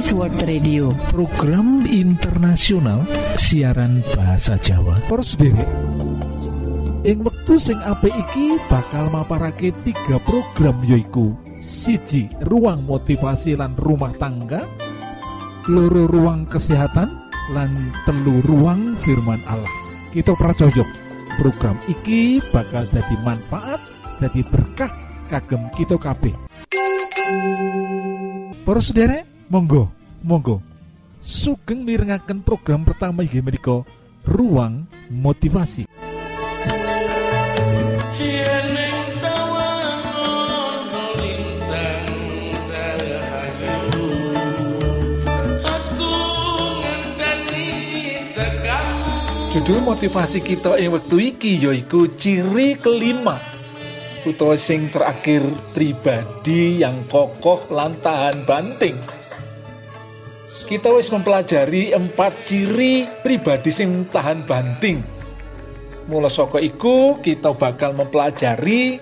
Adventist Radio. Program internasional siaran bahasa Jawa. Poros derek ing wektu sing apik iki bakal maparake tiga program yoiku siji ruang motivasi lan rumah tangga. Loro ruang kesehatan. Lan telu ruang firman Allah. Kita pracojok program iki bakal jadi manfaat jadi berkah kagem kita Para sederek monggo monggo sugeng mirengaken program pertama inggih menika ruang motivasi Judul motivasi kita yang waktu iki yaiku ciri kelima utawa sing terakhir pribadi yang kokoh lan tahan banting. Kita wis mempelajari empat ciri pribadi sing tahan banting. Mula saka iku kita bakal mempelajari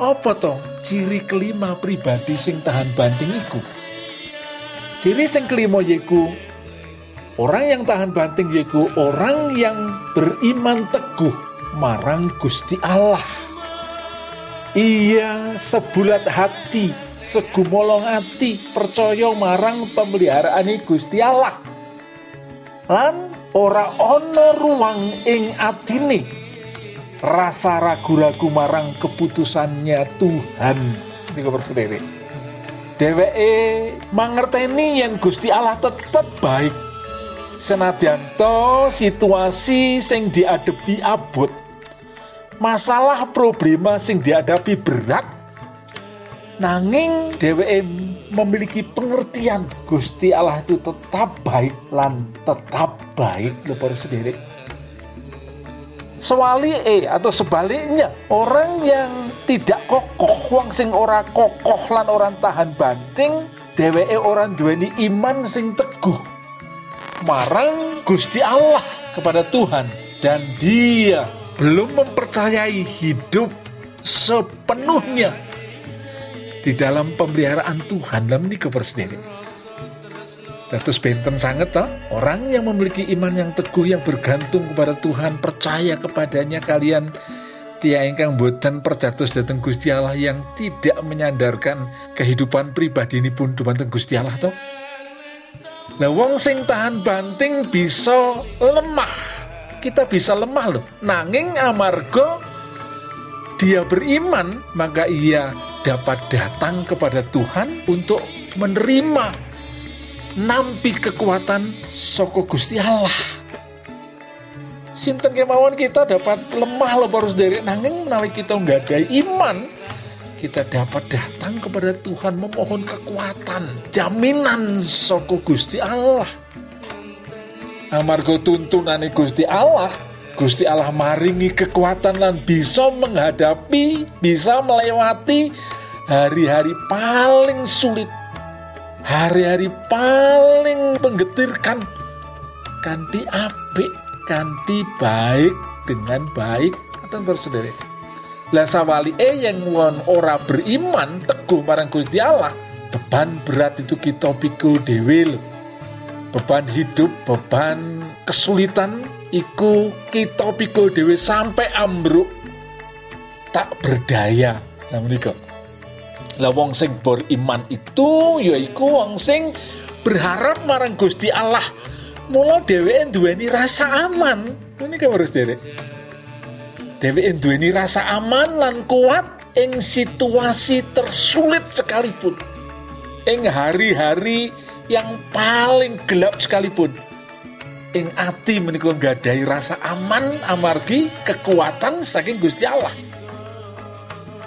apa toh ciri kelima pribadi sing tahan banting iku. Ciri sing kelima yaiku Orang yang tahan banting yaitu orang yang beriman teguh marang Gusti Allah. Ia sebulat hati, segumolong hati, percaya marang pemeliharaan Gusti Allah. Lan ora ono ruang ing atine rasa ragu-ragu marang keputusannya Tuhan. Niku sendiri. Dheweke mangerteni yang Gusti Allah tetap baik senadyanto situasi sing dihadapi abot masalah problema sing dihadapi berat nanging dheweke memiliki pengertian. Gusti Allah itu tetap baik lan tetap baik. Lho para sendiri Sewali eh atau sebaliknya orang yang tidak kokoh wong sing ora kokoh lan orang tahan banting dheweke orang duweni iman sing teguh. Marang Gusti Allah kepada Tuhan dan dia belum mempercayai hidup sepenuhnya di dalam pemeliharaan Tuhan dalam ini sendiri. Terus benten sangat toh orang yang memiliki iman yang teguh yang bergantung kepada Tuhan percaya kepadanya kalian tia ingkang boten percatus datang Gusti Allah yang tidak menyandarkan kehidupan pribadi ini pun dumateng Gusti Allah toh Nah, wong sing tahan banting bisa lemah. Kita bisa lemah loh. Nanging amargo dia beriman, maka ia dapat datang kepada Tuhan untuk menerima nampi kekuatan soko Gusti Allah. Sinten kemauan kita dapat lemah loh harus dari nanging menawi kita nggak ada iman, kita dapat datang kepada Tuhan memohon kekuatan, jaminan soko Gusti Allah. Amargo tuntunan Gusti Allah, Gusti Allah maringi kekuatan dan bisa menghadapi, bisa melewati hari-hari paling sulit, hari-hari paling menggetirkan, kanti apik, kanti baik dengan baik, kata saudara. Lah sawali e yang won ora beriman teguh marang Gusti Allah, beban berat itu kita pikul dewi Beban hidup, beban kesulitan iku kita pikul dewi sampai ambruk tak berdaya. Menika. Lah wong sing beriman itu yaiku wong sing berharap marang Gusti Allah. Mula dheweke duweni rasa aman. Ini harus derek dheweke duweni rasa aman lan kuat ing situasi tersulit sekalipun ing hari-hari yang paling gelap sekalipun ing ati menika nggadahi rasa aman amargi kekuatan saking Gusti Allah.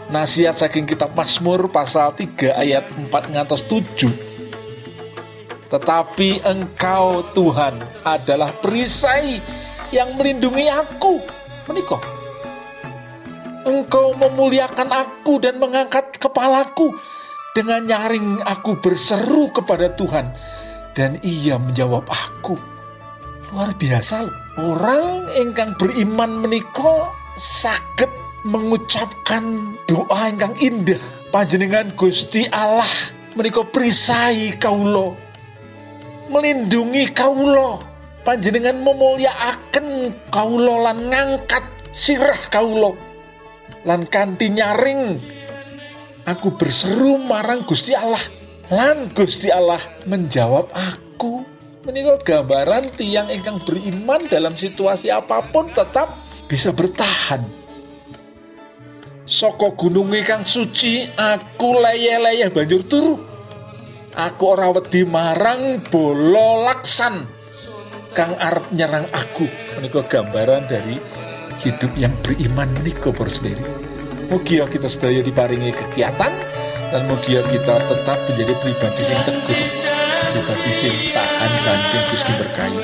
Nasihat saking kitab Mazmur pasal 3 ayat 4 ngantos 7 tetapi engkau Tuhan adalah perisai yang melindungi aku. Menikah. Engkau memuliakan aku dan mengangkat kepalaku. Dengan nyaring aku berseru kepada Tuhan dan ia menjawab aku. Luar biasa loh. Orang ingkang beriman menika sakit mengucapkan doa ingkang indah. Panjenengan Gusti Allah menika perisai kaulo melindungi kaulo panjenengan memulyakaken kaulo lan ngangkat sirah kaulo lan kanthi nyaring aku berseru marang Gusti Allah lan Gusti Allah menjawab aku menika gambaran tiang ingkang beriman dalam situasi apa pun tetap bisa bertahan. Soko gunung kang suci aku leye-leye banjur turu. Aku ora wedi marang bolo laksan kang arep nyerang aku. Menika gambaran dari hidup yang beriman menika sendiri. Mugi kita sedaya diparingi kegiatan dan mugi kita tetap menjadi pribadi yang teguh pribadi yang tahan banting Gusti berkahi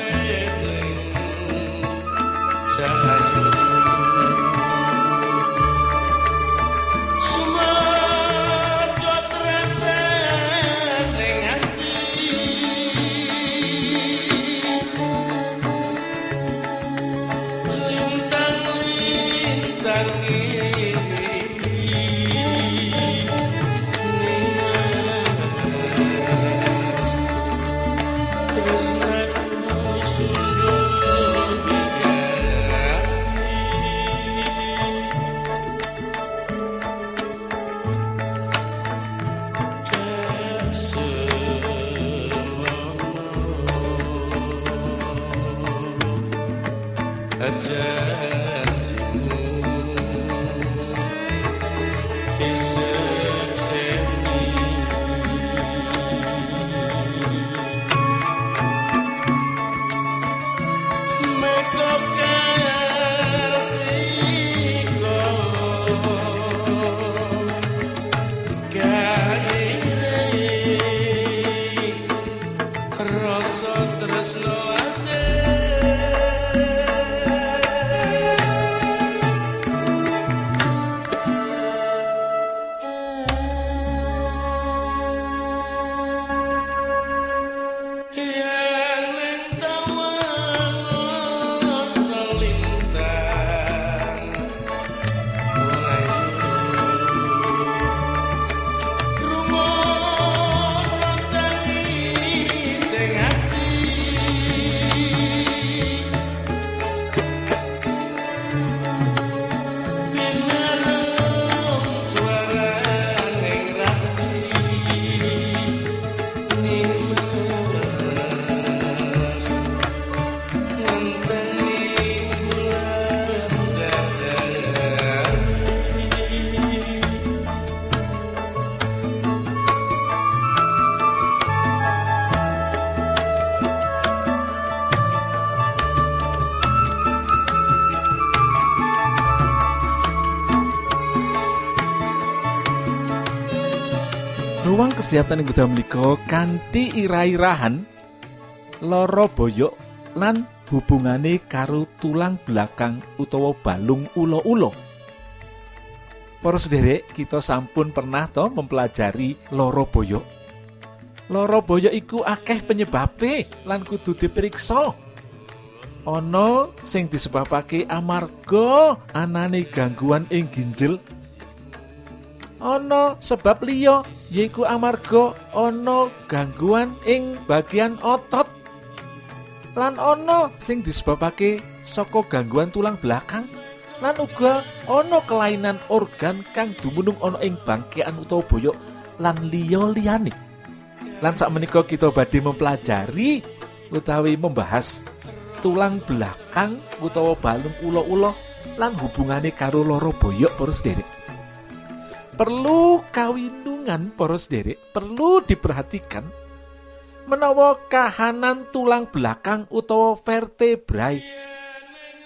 kesehatan yang kuda menika kanthi ira-irahan loro boyok lan hubungane karo tulang belakang utawa balung ulo-ulo. Para sederek, kita sampun pernah toh mempelajari loro boyok. Loro boyok iku akeh penyebabe lan kudu diperiksa. Ana sing disebabake amarga anane gangguan ing ginjel ana sebab liya yaiku amarga ana gangguan ing bagian otot. Lan ana sing disebabake saka gangguan tulang belakang. Lan uga ana kelainan organ kang dumunung ana ing bangkean utawa boyok lan liya liyane. Lan sak menika kita badhe mempelajari utawi membahas tulang belakang utawa balung ulo-ulo lan hubungane karo loro boyok para sederek perlu kawinungan poros derek perlu diperhatikan menawa kahanan tulang belakang utawa vertebrae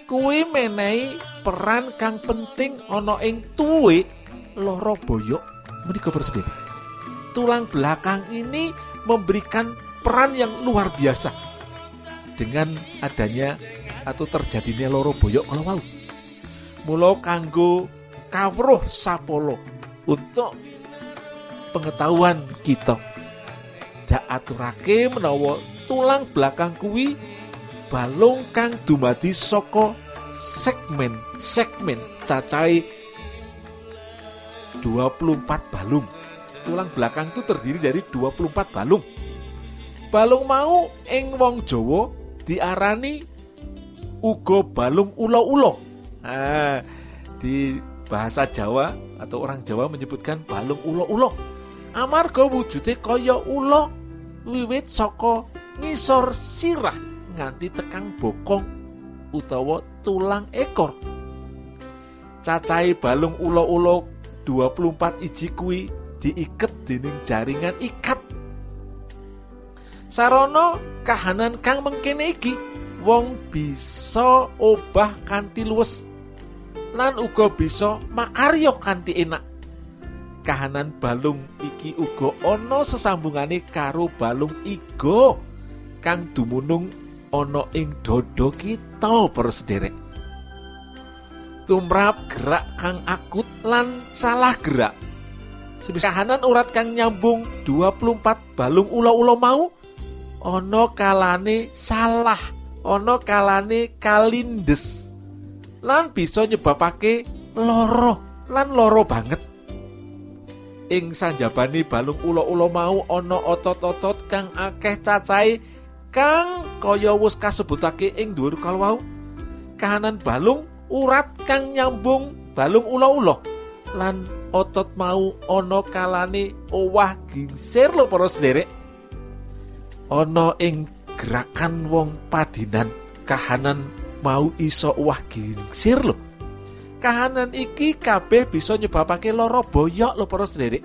kuwi menehi peran kang penting ana ing tuwe loro boyok menika sendiri tulang belakang ini memberikan peran yang luar biasa dengan adanya atau terjadinya loro boyok kalau mau mulo kanggo kawruh sapolo untuk pengetahuan kita. Jak aturake menawa tulang belakang kuwi balung kang dumadi saka segmen segmen cacai 24 balung. Tulang belakang itu terdiri dari 24 balung. Balung mau ing wong Jawa diarani uga balung ulo-ulo. Nah, di bahasa Jawa atau orang Jawa menyebutkan balung ulo-ulo. Amarga wujude kaya ulo wiwit saka ngisor sirah nganti tekang bokong utawa tulang ekor. Cacai balung ulo-ulo 24 iji kuwi diiket dening jaringan ikat. Sarono kahanan kang mengkene iki wong bisa obah kanthi luwes lan uga bisa makarya kanthi enak. Kahanan balung iki uga ana sesambungane karo balung iga kang dumunung ana ing dada kita para sederek. Tumrap gerak kang akut lan salah gerak. Kahanan urat kang nyambung 24 balung ula-ula mau ana kalane salah ana kalane kalindes lan bisa nyebabake loro lan loro banget. Ing sanjabani balung ulo-ulo mau ana otot-otot kang akeh cacahe kang kaya wis kasebutake ing dhuwur kalwau. Kahanan balung urat kang nyambung balung ulo-ulo. Lan otot mau ana kalane owah gingsir lho para sederek. Ana ing gerakan wong padinan kahanan mau iso wah gingsir lho. Kahanan iki kabeh bisa nyebabake loro boyok lho para sederek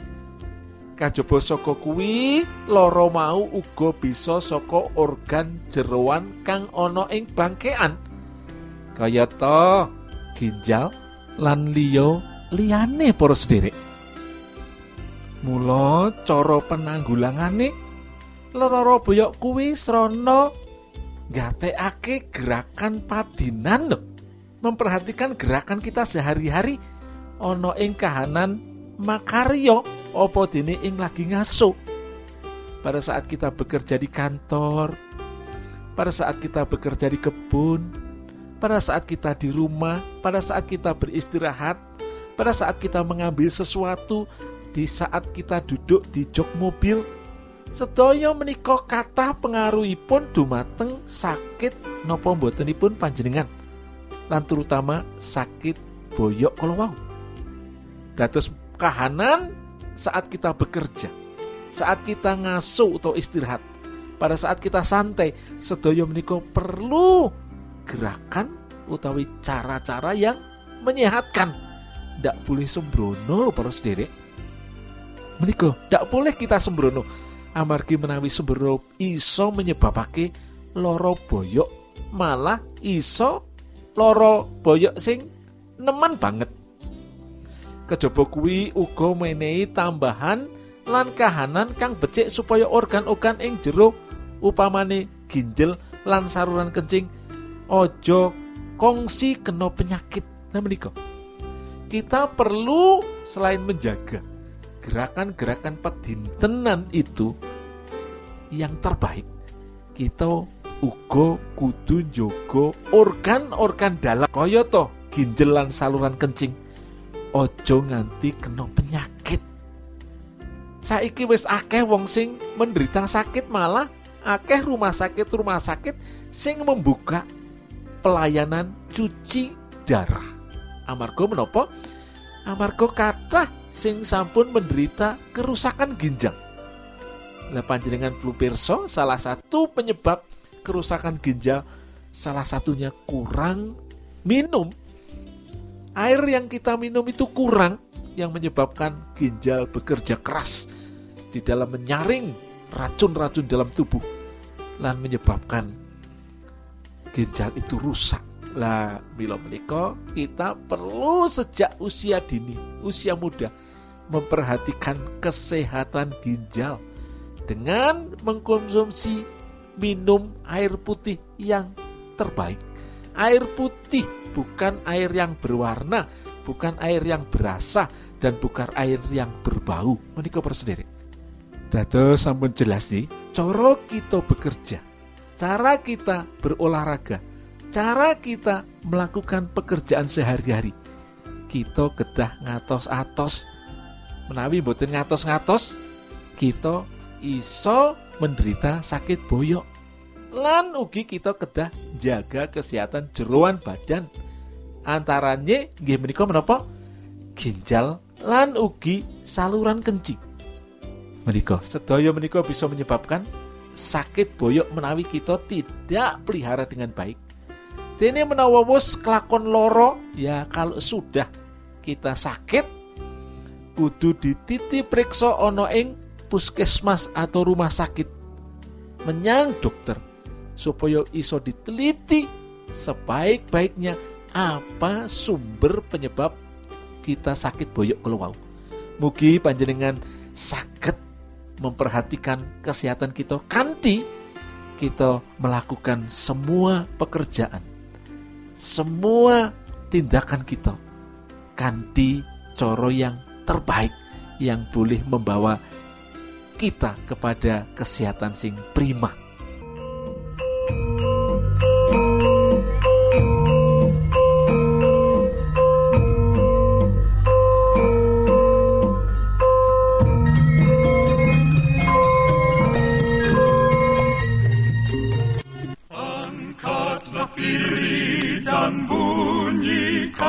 kajaba saka kuwi loro mau uga bisa saka organ jeroan kang ana ing bangkean. Kayata ginjal lan liya liyane para sederek mula cara penanggulangane lara boyok kuwi srana gatekake gerakan padinan lho. Memperhatikan gerakan kita sehari-hari ana ing kahanan makaryo apa dene ing lagi ngaso. Pada saat kita bekerja di kantor, pada saat kita bekerja di kebun, pada saat kita di rumah, pada saat kita beristirahat, pada saat kita mengambil sesuatu, di saat kita duduk di jok mobil, sedaya menika kathah pengaruhipun dumateng sakit napa botenipun panjenengan? Lan terutama sakit boyok kalau wau. Dados kahanan saat kita bekerja saat kita ngasuh atau istirahat pada saat kita santai sedaya menika perlu gerakan utawi cara-cara yang menyehatkan. Tidak boleh sembrono loh para sederek. Menika tidak boleh kita sembrono amargi menawi sembrono iso menyebabake loro boyok malah iso loro boyok sing nemen banget. Kejaba kuwi uga menehi tambahan lan kahanan kang becik supaya organ-organ ing jero upamane ginjel lan saluran kencing ojo kongsi kena penyakit. Nah menika kita perlu selain menjaga gerakan-gerakan pedintenan itu yang terbaik. Kita ugo kudu jogo organ-organ dalam. Kaya to ginjelan saluran kencing. Ojo nganti kena penyakit. Saiki wis akeh wong sing menderita sakit malah akeh rumah sakit rumah sakit sing membuka pelayanan cuci darah. Amarga menopo amarga kathah sing sampun menderita kerusakan ginjal. Nah panjenengan flu perso salah satu penyebab kerusakan ginjal salah satunya kurang minum. Air yang kita minum itu kurang yang menyebabkan ginjal bekerja keras di dalam menyaring racun-racun dalam tubuh dan menyebabkan ginjal itu rusak. Lah, bila menika kita perlu sejak usia dini, usia muda memperhatikan kesehatan ginjal dengan mengkonsumsi minum air putih yang terbaik. Air putih bukan air yang berwarna, bukan air yang berasa dan bukan air yang berbau. Menika sendiri. Dados sampun jelas nih, cara kita bekerja, cara kita berolahraga, cara kita melakukan pekerjaan sehari-hari. Kita kedah ngatos-atos. Menawi mboten ngatos-ngatos kita iso menderita sakit boyok. Lan ugi kita kedah jaga kesehatan jeroan badan. Antaranya nggih menika menapa? Ginjal lan ugi saluran kencing. Menika sedaya menika bisa menyebabkan sakit boyok menawi kita tidak pelihara dengan baik dene menawa wis kelakon loro ya kalau sudah kita sakit kudu dititi periksa ono ing puskesmas atau rumah sakit menyang dokter supaya iso diteliti sebaik-baiknya apa sumber penyebab kita sakit boyok keluar. Mugi panjenengan sakit memperhatikan kesehatan kita kanti kita melakukan semua pekerjaan semua tindakan kita kanti coro yang terbaik yang boleh membawa kita kepada kesehatan sing prima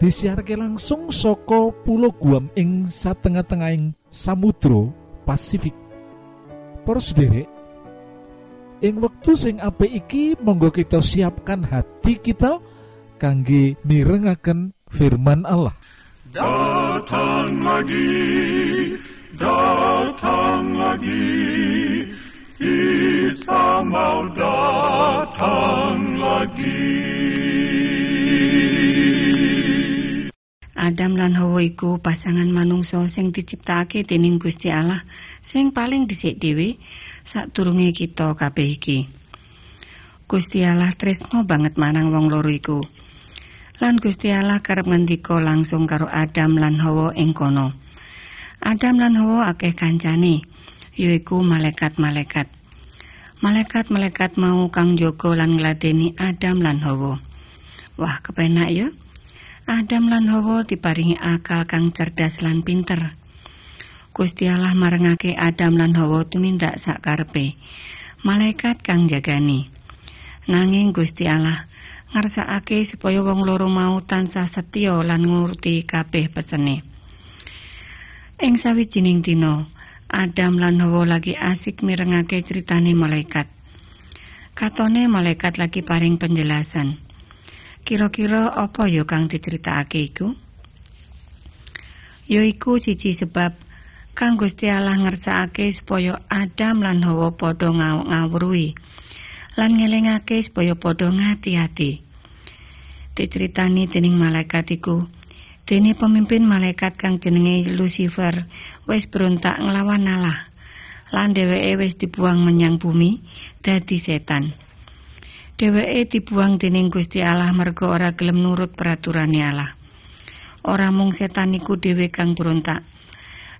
disiarke langsung soko pulau Guam ing satengah-tengahing Samudro Pasifik. Poros derek ing wektu sing apik iki monggo kita siapkan hati kita kangge mirengaken firman Allah. Datang lagi, datang lagi, Isa mau datang lagi. Adam lan Hawa iku pasangan manungsa sing diciptakake dening Gusti Allah sing paling dhisik dhewe sadurunge kita kabeh iki. Gusti Allah tresno banget marang wong loro iku. Lan Gusti Allah kerep ngendika langsung karo Adam lan Hawa ing kono. Adam lan Hawa akeh kancane, yaiku malaikat-malaikat. Malaikat-malaikat mau kang jaga lan ngladeni Adam lan Hawa. Wah, kepenak ya? Adam lan Hawa diparingi akal kang cerdas lan pinter. Gusti Allah marengake Adam lan Hawa tumindak sakarepe. Malaikat kang jagani. Nanging Gusti Allah ngarsakake supaya wong loro mau tansah setya lan nguruti kabeh pesene. Ing sawijining dina, Adam lan Hawa lagi asik mirengake critane malaikat. Katone malaikat lagi paring penjelasan. Kira-kira apa ya kang diceritakake iku? Yaiku siji sebab kang Gusti Allah ngersakake supaya Adam lan Hawa padha ngawruhi lan ngelingake supaya padha ngati-ati. Diceritani dening malaikat iku, dene pemimpin malaikat kang jenenge Lucifer wis berontak nglawan Allah. Lan dheweke wis dibuang menyang bumi dadi setan. Dheweke dibuang dening Gusti Allah merga ora gelem nurut peraturane Allah. Ora mung setan iku dhewe kang berontak.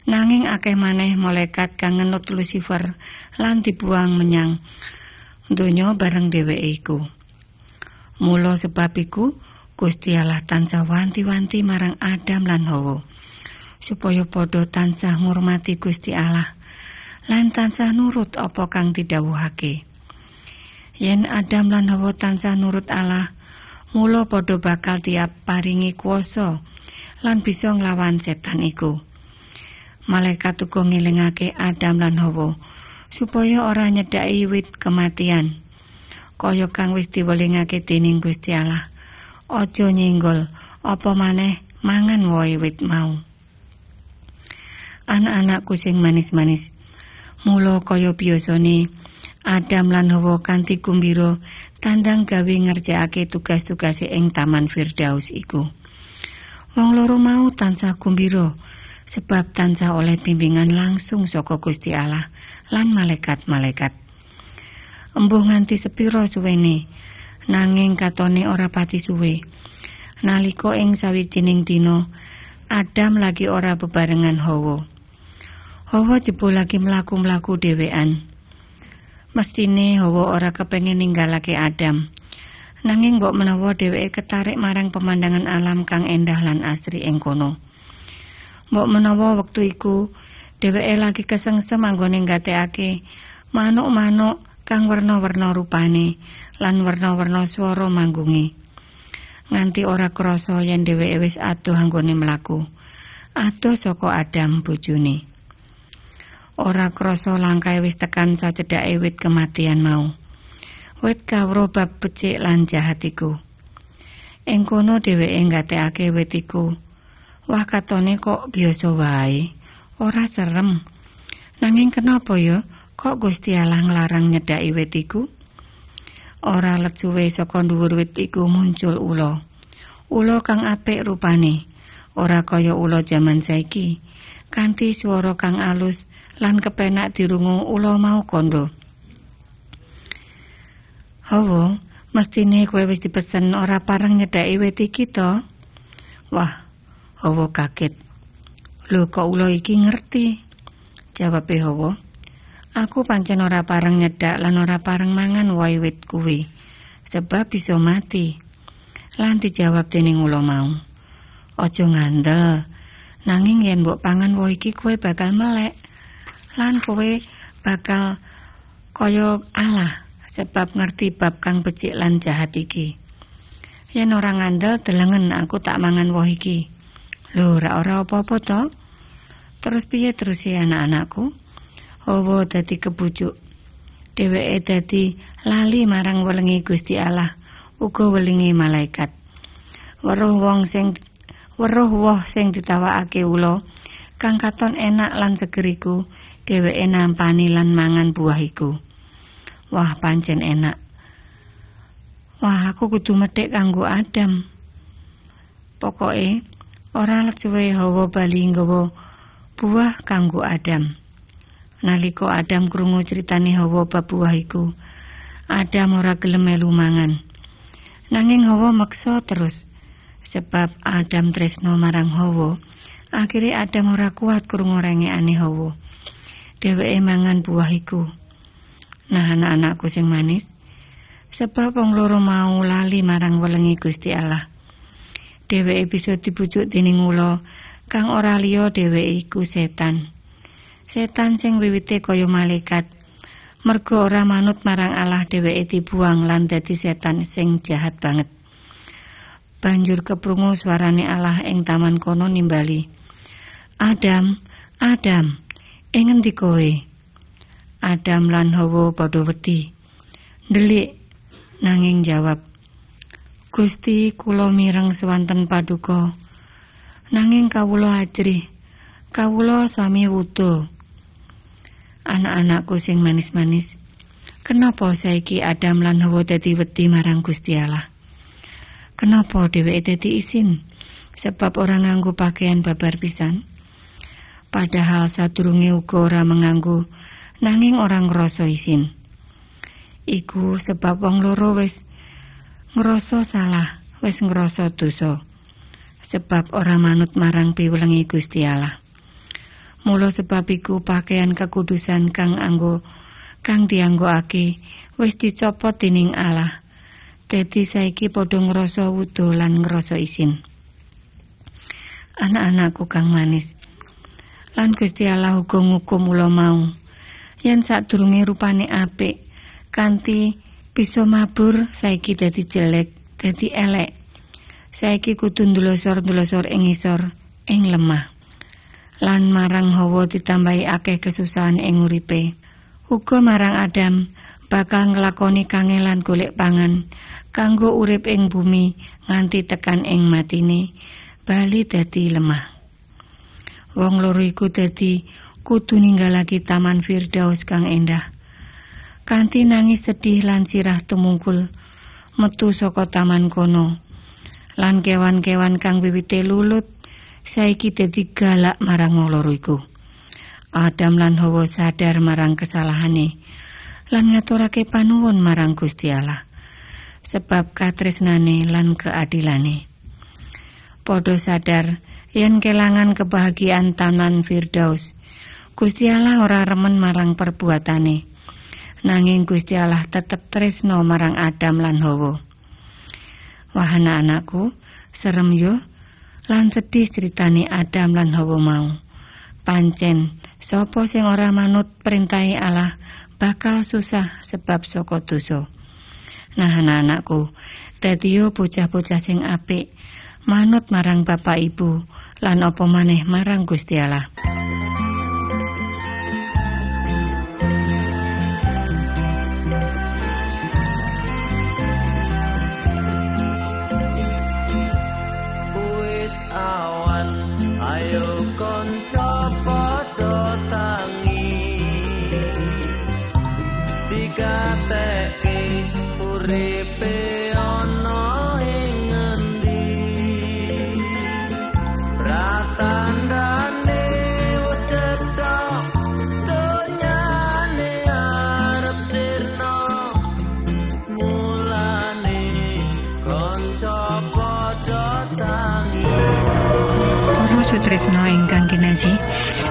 Nanging akeh maneh malaikat kang ngenut Lucifer lan dibuang menyang donya bareng dheweke iku. Mula sebab iku Gusti Allah tansah wanti-wanti marang Adam lan Hawa supaya padha tansah ngurmati Gusti Allah lan tansah nurut apa kang didhawuhake. Yen Adam lan Hawa tansah nurut Allah, mula padha bakal tiap paringi kuasa lan bisa nglawan setan iku. Malaikat uga ngelingake Adam lan Hawa supaya ora nyedaki wit kematian. Kaya kang wis diwelingake dening Gusti Allah. Aja nyenggol apa maneh mangan wohe wit mau. Anak-anakku sing manis-manis, mula kaya biasane Adam lan Hawa kanthi kumbira tandang gawe ngerjakake tugas-tugase ing Taman Firdaus iku. Wong loro mau tansah kumbira sebab tansah oleh bimbingan langsung saka Gusti Allah lan malaikat-malaikat. Embuh nganti sepiro suwene, nanging katone ora pati suwe. Nalika ing sawijining dina, Adam lagi ora bebarengan Hawa. Hawa jebul lagi mlaku-mlaku dhewean. Mestine Hawa ora kepengin ninggalake Adam. Nanging mbok menawa dheweke ketarik marang pemandangan alam kang endah lan asri ing kono. Mbok menawa wektu iku dheweke lagi kesengsem anggone nggatekake manuk-manuk kang werna-werna rupane lan werna-werna swara manggunge. Nganti ora krasa yen dheweke wis adoh anggone mlaku. Adoh saka Adam bojone. Ora krasa langkae wis tekan sacedhake wit kematian mau. Wit kawruh bab becik lan jahat iku. Ing kono dheweke nggatekake wit iku. Wah katone kok biasa wae, ora serem. Nanging kenapa ya kok Gusti Allah nglarang nyedhaki wit iku? Ora let suwe saka dhuwur wit iku muncul ula. Ula kang apik rupane, ora kaya ula jaman saiki, kanthi swara kang alus lan kepenak dirungu ula mau kondo. Hawa, mestine kowe wis dipesen ora pareng nyedhaki wit iki to? Wah, Hawa kaget. Lho kok ula iki ngerti? Jawab Hawa. Aku pancen ora pareng nyedak lan ora pareng mangan wae wit kuwi. Sebab bisa mati. Lan dijawab dening ula mau. Aja ngandel. Nanging yen mbok pangan wae iki kowe bakal melek. Lan kowe bakal kaya Allah sebab ngerti bab kang becik lan jahat iki. Yen ora ngandel delengen aku tak mangan woh iki. Lho, ora ora apa-apa to? Terus piye terus ya anak-anakku? Hawa dadi kebujuk. Dheweke dadi lali marang welengi Gusti Allah, uga welingi malaikat. Weruh wong sing weruh woh sing ditawakake ula kang katon enak lan seger iku, dheweke nampani lan mangan buah iku. Wah, pancen enak. Wah, aku kudu medhek kanggo Adam. Pokoke ora let suwe hawa bali nggawa buah kanggo Adam. Nalika Adam krungu critane Hawa bab buah iku, Adam ora gelem mangan. Nanging Hawa maksa terus sebab Adam tresno marang Hawa. Akhirnya Adam ora kuat krungu rengekane Hawa. Dheweke mangan buah iku. Nah anak-anakku sing manis, sebab wong loro mau lali marang welengi Gusti Allah. Dheweke bisa dibujuk dening ula kang ora liya dheweke iku setan. Setan sing wiwite kaya malaikat. Mergo ora manut marang Allah dheweke dibuang lan dadi setan sing jahat banget. Banjur keprungu suarane Allah ing taman kono nimbali. Adam, Adam, ing endi kowe? Adam lan Hawa padha wedi. Delik nanging jawab. Gusti kula mireng swanten paduka. Nanging kawula ajrih. Kawula sami wudo. anak-anakku sing manis-manis. Kenapa saiki Adam lan Hawa dadi wedi marang Gusti Allah? Kenapa dheweke dadi isin? Sebab ora nganggo pakaian babar pisan. Padahal sadurunge uga ora menganggo nanging orang ngrasa isin. Iku sebab wong loro wis ngrasa salah, wis ngrasa dosa. Sebab ora manut marang piwelengi Gusti Allah. Mula sebab iku pakaian kekudusan kang anggo kang dianggoake wis dicopot dening Allah. Dadi saiki padha ngrasa wudo lan ngrasa isin. Anak-anakku kang manis. Lan Gusti Allah uga ngukum mula mau. Yen sadurunge rupane apik, kanthi bisa mabur saiki dadi jelek, dadi elek. Saiki kudu ndlosor-ndlosor ing isor, ing lemah. lan marang Hawa ditambahi akeh kesusahan ing uripe. Uga marang Adam bakal nglakoni kangelan golek pangan kanggo urip ing bumi nganti tekan ing matine bali dadi lemah. Wong loro iku dadi kudu ninggalake taman Firdaus kang endah. Kanti nangis sedih lan sirah tumungkul metu saka taman kono. Lan kewan-kewan kang wiwite lulut saiki dadi galak marang loro iku. Adam lan Hawa sadar marang kesalahane lan ngaturake panuwun marang Gusti Allah. Sebab katresnane lan keadilane. Padha sadar yen kelangan kebahagiaan taman Firdaus. Gusti Allah ora remen marang perbuatane. Nanging Gusti Allah tetep tresno marang Adam lan Hawa. Wah anak-anakku, serem yo lan sedih ceritane Adam lan Hawa mau. Pancen Sopo sing ora manut perintahe Allah bakal susah sebab saka dosa. Nah anak-anakku, dadi bocah-bocah sing apik manut marang bapak ibu lan apa maneh marang Gusti Allah. Tresno ingkang kinasih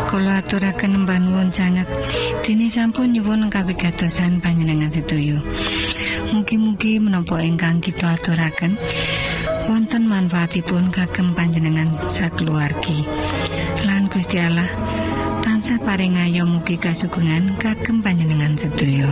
kula aturaken mbanuwun sanget. Dene sampun nyuwun kawigatosan panjenengan sedoyo mugi-mugi menapa ingkang kita aturaken wonten manfaatipun kagem panjenengan sakeluargi. Lan Gusti Allah tansah paring ayo mugi kasugengan kagem panjenengan sedoyo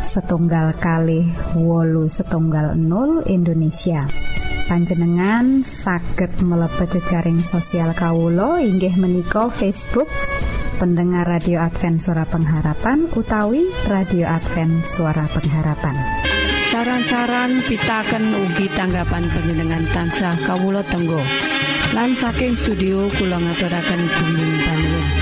setunggal kali wolu setunggal 0 Indonesia. Panjenengan saged mlebet jejaring sosial Kawulo inggih menika Facebook pendengar radio Advent suara pengharapan utawi radio Advent suara pengharapan. Saran-saran pitaken ugi tanggapan panjenengan tansah Kawulo Tenggo. Lan saking studio kula ngaturaken panuwun